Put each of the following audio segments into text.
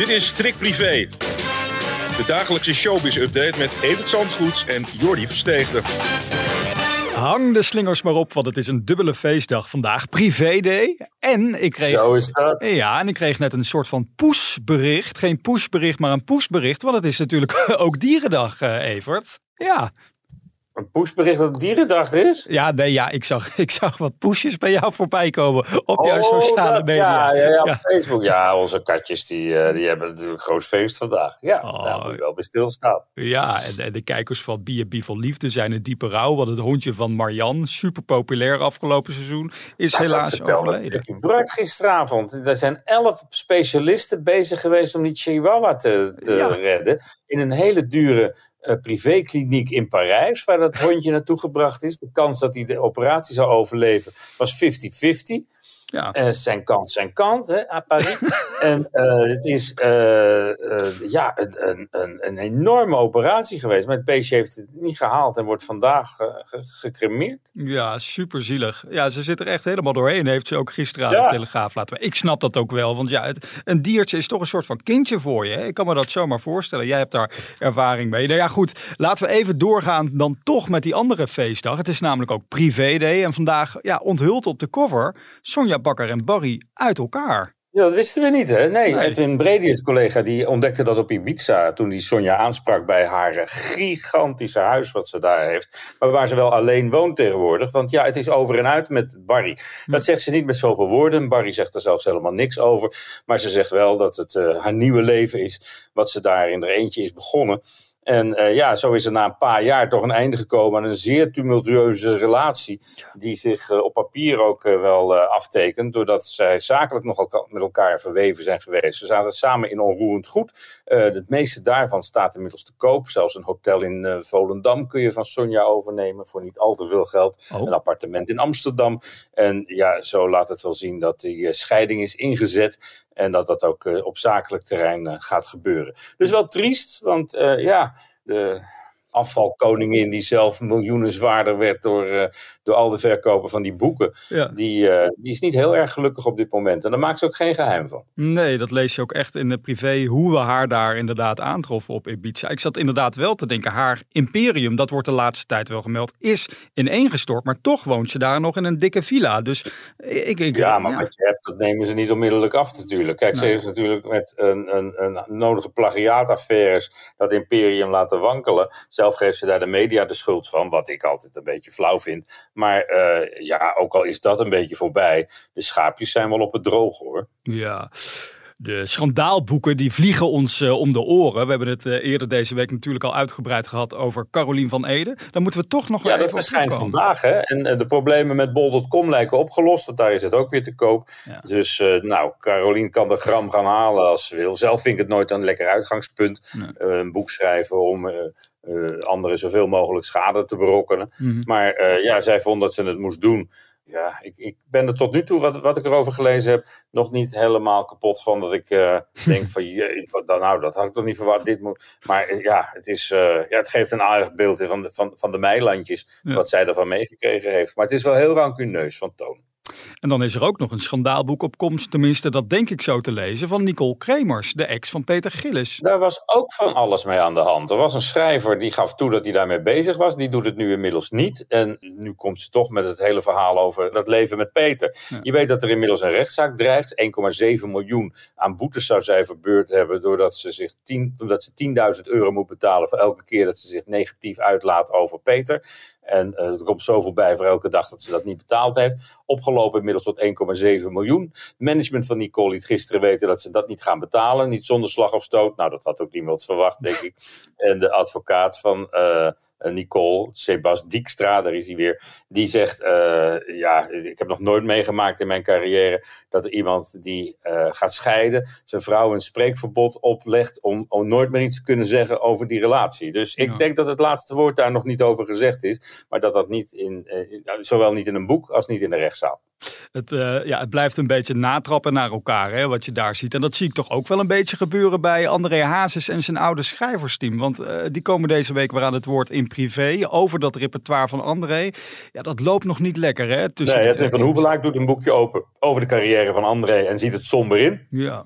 Dit is Strik Privé. De dagelijkse showbiz-update met Evert Zandgoeds en Jordi Versteegde. Hang de slingers maar op, want het is een dubbele feestdag vandaag. Privé-day. En ik kreeg... Zo is dat. Ja, en ik kreeg net een soort van pushbericht. Geen pushbericht, maar een pushbericht. Want het is natuurlijk ook dierendag, uh, Evert. Ja, een pushbericht dat het dierendag is? Ja, nee, ja, ik zag, ik zag wat pushjes bij jou voorbij komen op jouw oh, sociale media. Ja, ja, ja, op Facebook. Ja, onze katjes die, uh, die hebben natuurlijk een groot feest vandaag. Ja, oh. daar moet je wel bij stilstaan. Ja, en, en de kijkers van B&B van Liefde zijn een diepe rouw. Want het hondje van Marian, super populair afgelopen seizoen, is nou, helaas overleden. Die Bart gisteravond. Er zijn elf specialisten bezig geweest om die chihuahua te, te redden. In een hele dure uh, privékliniek in Parijs, waar dat hondje naartoe gebracht is. De kans dat hij de operatie zou overleven was 50-50. Ja. Uh, zijn kant, zijn kant, hè, à Paris. en uh, het is uh, ja, een, een, een, enorme operatie geweest. Maar het beestje heeft het niet gehaald en wordt vandaag gecremeerd. Ja, super zielig. Ja, ze zit er echt helemaal doorheen. Heeft ze ook gisteren aan de Telegraaf laten Ik snap dat ook wel, want ja, het, een diertje is toch een soort van kindje voor je. Hè? Ik kan me dat zomaar voorstellen. Jij hebt daar ervaring mee. Nou ja, goed. Laten we even doorgaan dan toch met die andere feestdag. Het is namelijk ook Privé Day. En vandaag ja, onthult op de cover Sonja Bakker en Barry uit elkaar. Ja, dat wisten we niet, hè? Nee, nee. Edwin Bredius, collega, die ontdekte dat op Ibiza toen die Sonja aansprak bij haar eh, gigantische huis wat ze daar heeft. Maar waar ze wel alleen woont tegenwoordig. Want ja, het is over en uit met Barry. Hm. Dat zegt ze niet met zoveel woorden. Barry zegt er zelfs helemaal niks over. Maar ze zegt wel dat het uh, haar nieuwe leven is, wat ze daar in er eentje is begonnen. En uh, ja, zo is er na een paar jaar toch een einde gekomen aan een zeer tumultueuze relatie. Die zich uh, op papier ook uh, wel aftekent. Doordat zij zakelijk nogal met elkaar verweven zijn geweest. Ze zaten samen in onroerend goed. het meeste daarvan staat inmiddels te koop. Zelfs een hotel in Volendam kun je van Sonja overnemen. Voor niet al te veel geld. Oh. Een appartement in Amsterdam. En ja, zo laat het wel zien dat die scheiding is ingezet. En dat dat ook op zakelijk terrein gaat gebeuren. Dus wel triest, want ja de afvalkoningin die zelf miljoenen zwaarder werd door, uh, door al de verkopen van die boeken. Die, uh, die is niet heel erg gelukkig op dit moment. En daar maakt ze ook geen geheim van. Nee, dat lees je ook echt in de privé hoe we haar daar inderdaad aantroffen op Ibiza. Ik zat inderdaad wel te denken, haar imperium, dat wordt de laatste tijd wel gemeld, is ineengestort. Maar toch woont ze daar nog in een dikke villa. Dus ik, ik, ja, maar wat je hebt, dat nemen ze niet onmiddellijk af natuurlijk. Kijk, ze heeft natuurlijk met een, een, een nodige plagiaataffaires dat imperium laten wankelen zelf geeft ze daar de media de schuld van, wat ik altijd een beetje flauw vind. Maar uh, ja, ook al is dat een beetje voorbij, de schaapjes zijn wel op het droog hoor. Ja. De schandaalboeken die vliegen ons uh, om de oren. We hebben het uh, eerder deze week natuurlijk al uitgebreid gehad over Carolien van Ede. Dan moeten we toch nog Ja, dat verschijnt vandaag. Hè? En uh, de problemen met bol.com lijken opgelost. Want daar is het ook weer te koop. Ja. Dus nou, Carolien kan de gram gaan halen als ze wil. Zelf vind ik het nooit een lekker uitgangspunt. Nee. een boek schrijven om anderen zoveel mogelijk schade te berokkenen. Mm -hmm. Maar uh, ja, zij vond dat ze het moest doen. Ja, ik, ik ben er tot nu toe, wat, wat ik erover gelezen heb, nog niet helemaal kapot van. Dat ik uh, denk van, jee, nou, dat had ik toch niet verwacht. Dit moet. Maar ja, het, is, ja, het geeft een aardig beeld van de, van, van de meilandjes, ja. wat zij ervan meegekregen heeft. Maar het is wel heel rancuneus van toon. En dan is er ook nog een schandaalboek op komst, tenminste dat denk ik zo te lezen, van Nicole Kremers, de ex van Peter Gillis. Daar was ook van alles mee aan de hand. Er was een schrijver die gaf toe dat hij daarmee bezig was, die doet het nu inmiddels niet. En nu komt ze toch met het hele verhaal over dat leven met Peter. Ja. Je weet dat er inmiddels een rechtszaak dreigt, 1,7 miljoen aan boetes zou zij verbeurd hebben, doordat ze zich 10, omdat ze 10.000 euro moet betalen voor elke keer dat ze zich negatief uitlaat over Peter. En uh, er komt zoveel bij voor elke dag dat ze dat niet betaald heeft. Opgelopen inmiddels tot 1,7 miljoen. Management van Nicole liet gisteren weten dat ze dat niet gaan betalen. Niet zonder slag of stoot. Nou, dat had ook niemand verwacht, denk ik. En de advocaat van, uh, Nicole, Sebas Dijkstra, daar is hij weer, die zegt, ja, ik heb nog nooit meegemaakt in mijn carrière dat er iemand die gaat scheiden, zijn vrouw een spreekverbod oplegt om, om nooit meer iets te kunnen zeggen over die relatie. Dus ik denk dat het laatste woord daar nog niet over gezegd is, maar dat dat niet in, zowel niet in een boek als niet in de rechtszaal. Het, uh, ja, het blijft een beetje natrappen naar elkaar, hè, wat je daar ziet. En dat zie ik toch ook wel een beetje gebeuren bij André Hazes en zijn oude schrijversteam. Want die komen deze week weer aan het woord in privé over dat repertoire van André. Ja, dat loopt nog niet lekker, hè? Tussen nee, het Van Hoevelaak doet een boekje open over de carrière van André en ziet het somber in. Ja.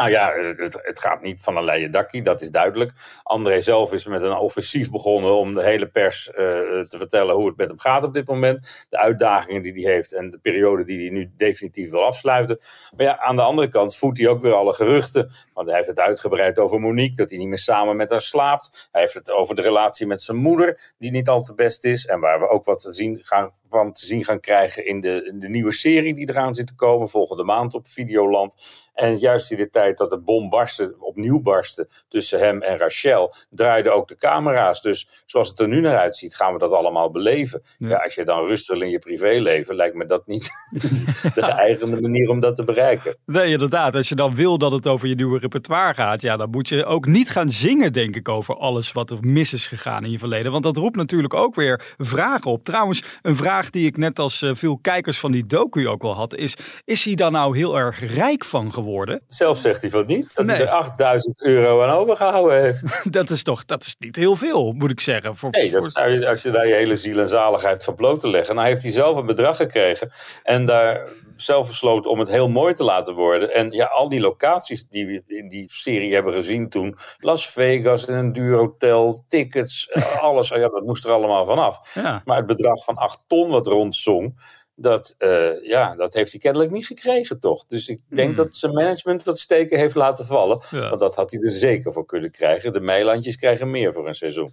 Nou ja, het, het, gaat niet van een leien dakkie, dat is duidelijk. André zelf is met een offensief begonnen om de hele pers uh, te vertellen hoe het met hem gaat op dit moment. De uitdagingen die hij heeft en de periode die hij nu definitief wil afsluiten. Maar ja, aan de andere kant voedt hij ook weer alle geruchten. Want hij heeft het uitgebreid over Monique, dat hij niet meer samen met haar slaapt. Hij heeft het over de relatie met zijn moeder, die niet al te best is. En waar we ook wat zien gaan, van te zien gaan krijgen in de, in de nieuwe serie die eraan zit te komen volgende maand op Videoland. En juist in de tijd dat de bom barstte, opnieuw barstte tussen hem en Rachel, draaiden ook de camera's. Dus zoals het er nu naar uitziet, gaan we dat allemaal beleven. Ja. als je dan rust wil in je privéleven, lijkt me dat niet de geëigende manier om dat te bereiken. Nee, inderdaad. Als je dan wil dat het over je nieuwe repertoire gaat, ja, dan moet je ook niet gaan zingen, denk ik, over alles wat er mis is gegaan in je verleden. Want dat roept natuurlijk ook weer vragen op. Trouwens, een vraag die ik net als eh, veel kijkers van die docu ook wel had, is: is hij dan nou heel erg rijk van geworden? Zelf zegt hij van niet, dat hij er 8000 euro aan overgehouden heeft. dat is toch dat is niet heel veel, moet ik zeggen. Voor, nee, dat zou je, als je daar je hele ziel en zaligheid van bloot te leggen. Nou heeft hij zelf een bedrag gekregen en daar zelf besloten om het heel mooi te laten worden. En ja, al die locaties die we in die serie hebben gezien toen. Las Vegas in een duur hotel, tickets, alles. Ja, dat moest er allemaal vanaf. Ja. Maar het bedrag van 8 ton wat rondzong dat, uh, ja, dat heeft hij kennelijk niet gekregen, toch? Dus ik denk hmm. dat zijn management dat steken heeft laten vallen. Want dat had hij er zeker voor kunnen krijgen. De Meilandjes krijgen meer voor een seizoen.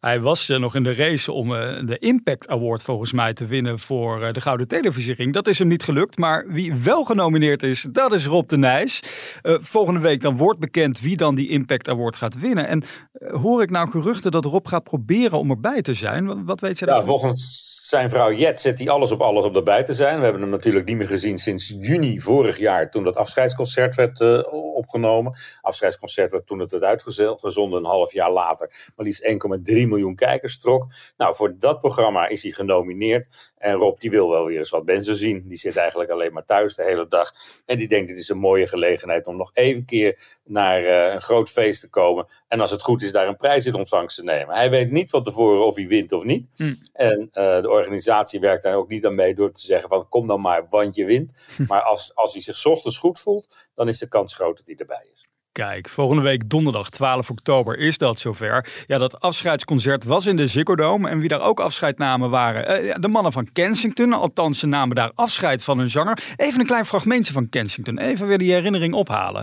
Hij was uh, nog in de race om uh, de Impact Award volgens mij te winnen voor de Gouden Televisiering. Dat is hem niet gelukt. Maar wie wel genomineerd is, dat is Rob de Nijs. volgende week dan wordt bekend wie dan die Impact Award gaat winnen. En hoor ik nou geruchten dat Rob gaat proberen om erbij te zijn? Wat weet je daarvan? Ja, volgens zijn vrouw Jet zet hij alles op alles om erbij te zijn. We hebben hem natuurlijk niet meer gezien sinds juni vorig jaar, toen dat afscheidsconcert werd uh, opgenomen. Afscheidsconcert werd toen het werd uitgezonden, een half jaar later. Maar liefst 1,3 miljoen kijkers trok. Nou, voor dat programma is hij genomineerd. En Rob, die wil wel weer eens wat mensen zien. Die zit eigenlijk alleen maar thuis de hele dag. En die denkt, dit is een mooie gelegenheid om nog even keer naar uh, een groot feest te komen. En als het goed is, daar een prijs in ontvangst te nemen. Hij weet niet van tevoren of hij wint of niet. Hm. En uh, de organisatie werkt daar ook niet aan mee door te zeggen van kom dan maar, want je wint. Hm. Maar als, als hij zich ochtends goed voelt, dan is de kans groot dat hij erbij is. Kijk, volgende week donderdag 12 oktober is dat zover. Ja, dat afscheidsconcert was in de Ziggo Dome. En wie daar ook afscheid namen waren eh, de mannen van Kensington. Althans, ze namen daar afscheid van hun zanger. Even een klein fragmentje van Kensington. Even weer die herinnering ophalen.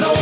No,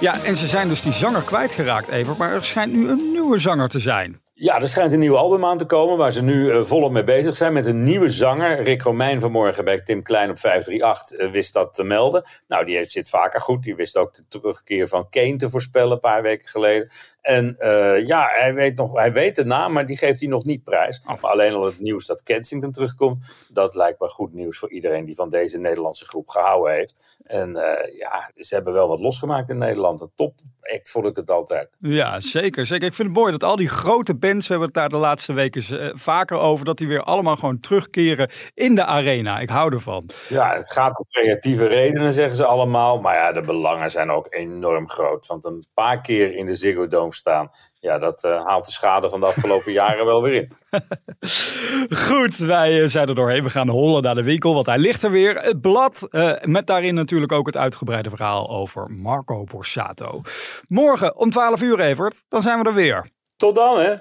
Ja, en ze zijn dus die zanger kwijtgeraakt, Evert. Maar er schijnt nu een nieuwe zanger te zijn. Ja, er schijnt een nieuw album aan te komen waar ze nu uh, volop mee bezig zijn met een nieuwe zanger. Rick Romein vanmorgen bij Tim Klein op 538 uh, wist dat te melden. Nou, die zit vaker goed. Die wist ook de terugkeer van Kane te voorspellen een paar weken geleden. En uh, ja, hij weet, nog, hij weet de naam, maar die geeft hij nog niet prijs. Oh. Maar alleen al het nieuws dat Kensington terugkomt, dat lijkt me goed nieuws voor iedereen die van deze Nederlandse groep gehouden heeft. En ja, ze hebben wel wat losgemaakt in Nederland. Een top act vond ik het altijd. Ja, zeker. zeker. Ik vind het mooi dat al die grote bands, we hebben het daar de laatste weken uh, vaker over, dat die weer allemaal gewoon terugkeren in de arena. Ik hou ervan. Ja, het gaat om creatieve redenen, zeggen ze allemaal. Maar ja, de belangen zijn ook enorm groot. Want een paar keer in de Ziggo Dome staan, ja, dat uh, haalt de schade van de afgelopen jaren wel weer in. Goed, wij eh, zijn er doorheen. We gaan hollen naar de winkel, want hij ligt er weer. Het blad, uh, met daarin natuurlijk ook het uitgebreide verhaal over Marco Borsato. Morgen om 12 uur, Evert, dan zijn we er weer. Tot dan, hè.